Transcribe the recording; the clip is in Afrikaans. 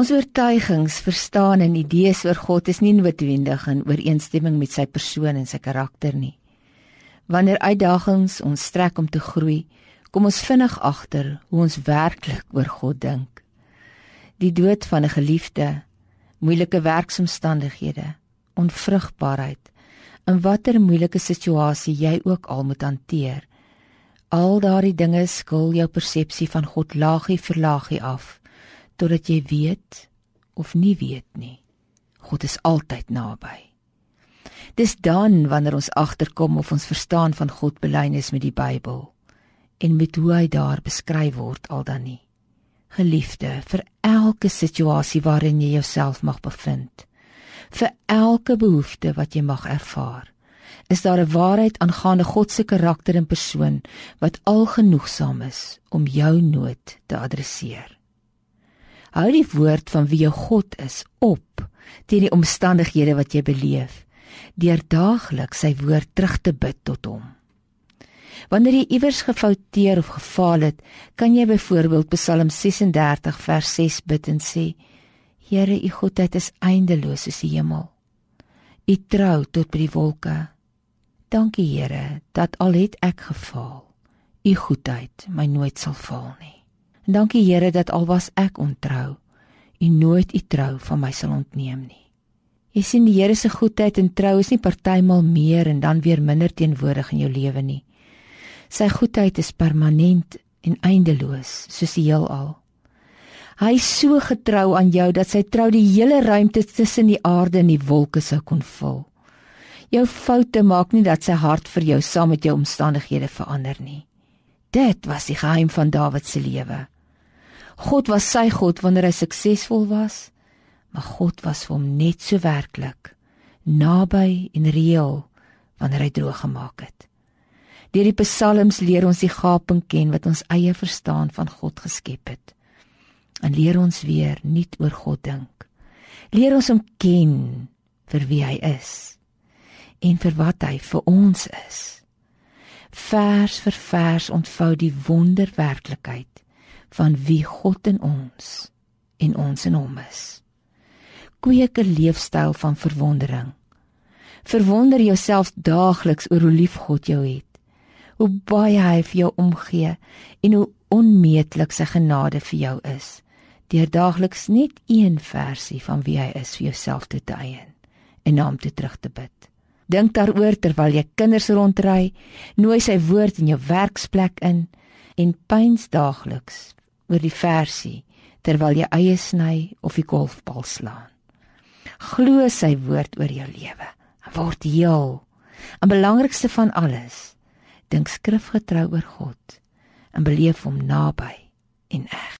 Ons oortuigings, verstaan en idees oor God is nie noodwendig in ooreenstemming met sy persoon en sy karakter nie. Wanneer uitdagings ons strek om te groei, kom ons vinnig agter hoe ons werklik oor God dink. Die dood van 'n geliefde, moeilike werksomstandighede, onvrugbaarheid, in watter moeilike situasie jy ook al moet hanteer. Al daardie dinge skil jou persepsie van God laagie vir laagie af totdat jy weet of nie weet nie. God is altyd naby. Dis dan wanneer ons agterkom of ons verstaan van God belynis met die Bybel en met hoe hy daar beskryf word al dan nie. Geliefde, vir elke situasie waarin jy jouself mag bevind, vir elke behoefte wat jy mag ervaar, is daar 'n waarheid aangaande God se karakter en persoon wat algenoegsaam is om jou nood te adresseer. Hou die woord van wie jou God is op teen die omstandighede wat jy beleef, deur daagliks sy woord terug te bid tot hom. Wanneer jy iewers gefouteer of gefaal het, kan jy byvoorbeeld Psalm 36 vers 6 bid en sê: Here, u goedheid is eindeloos soos die hemel. U trou tot by die wolke. Dankie Here dat al het ek gefaal, u goedheid my nooit sal faal nie. Dankie Here dat al was ek ontrou, u nooit u trou van my sal ontneem nie. Jy sien die Here se goedheid en trou is nie partymal meer en dan weer minder teenwoordig in jou lewe nie. Sy goedheid is permanent en eindeloos, soos die heelal. Hy is so getrou aan jou dat sy trou die hele ruimte tussen die aarde en die wolke sou kon vul. Jou foute maak nie dat sy hart vir jou saam met jou omstandighede verander nie. Dit was die geheim van Dawid se lewe. God was sy God wanneer hy suksesvol was, maar God was vir hom net so werklik naby en reëel wanneer hy droog gemaak het. Deur die psalms leer ons die gaping ken wat ons eie verstaan van God geskep het. En leer ons weer nuut oor God dink. Leer ons hom ken vir wie hy is en vir wat hy vir ons is. Vers vir vers ontvou die wonderwerklikheid van wie God in ons en ons in hom is. Kweek 'n leefstyl van verwondering. Verwonder jouself daagliks oor hoe lief God jou het hoe baie hy vir jou omgee en hoe onmeetlik sy genade vir jou is. Deur daagliks net een versie van wie hy is vir jouself te eien en na hom toe terug te bid. Dink daaroor terwyl jy kinders rondry, nooi sy woord in jou werksplek in en pyns daagliks oor die versie terwyl jy eie sny of die golfbal slaan. Glo sy woord oor jou lewe. Word heel. En belangrikste van alles, dink skrifgetrou oor God en beleef hom naby en eg.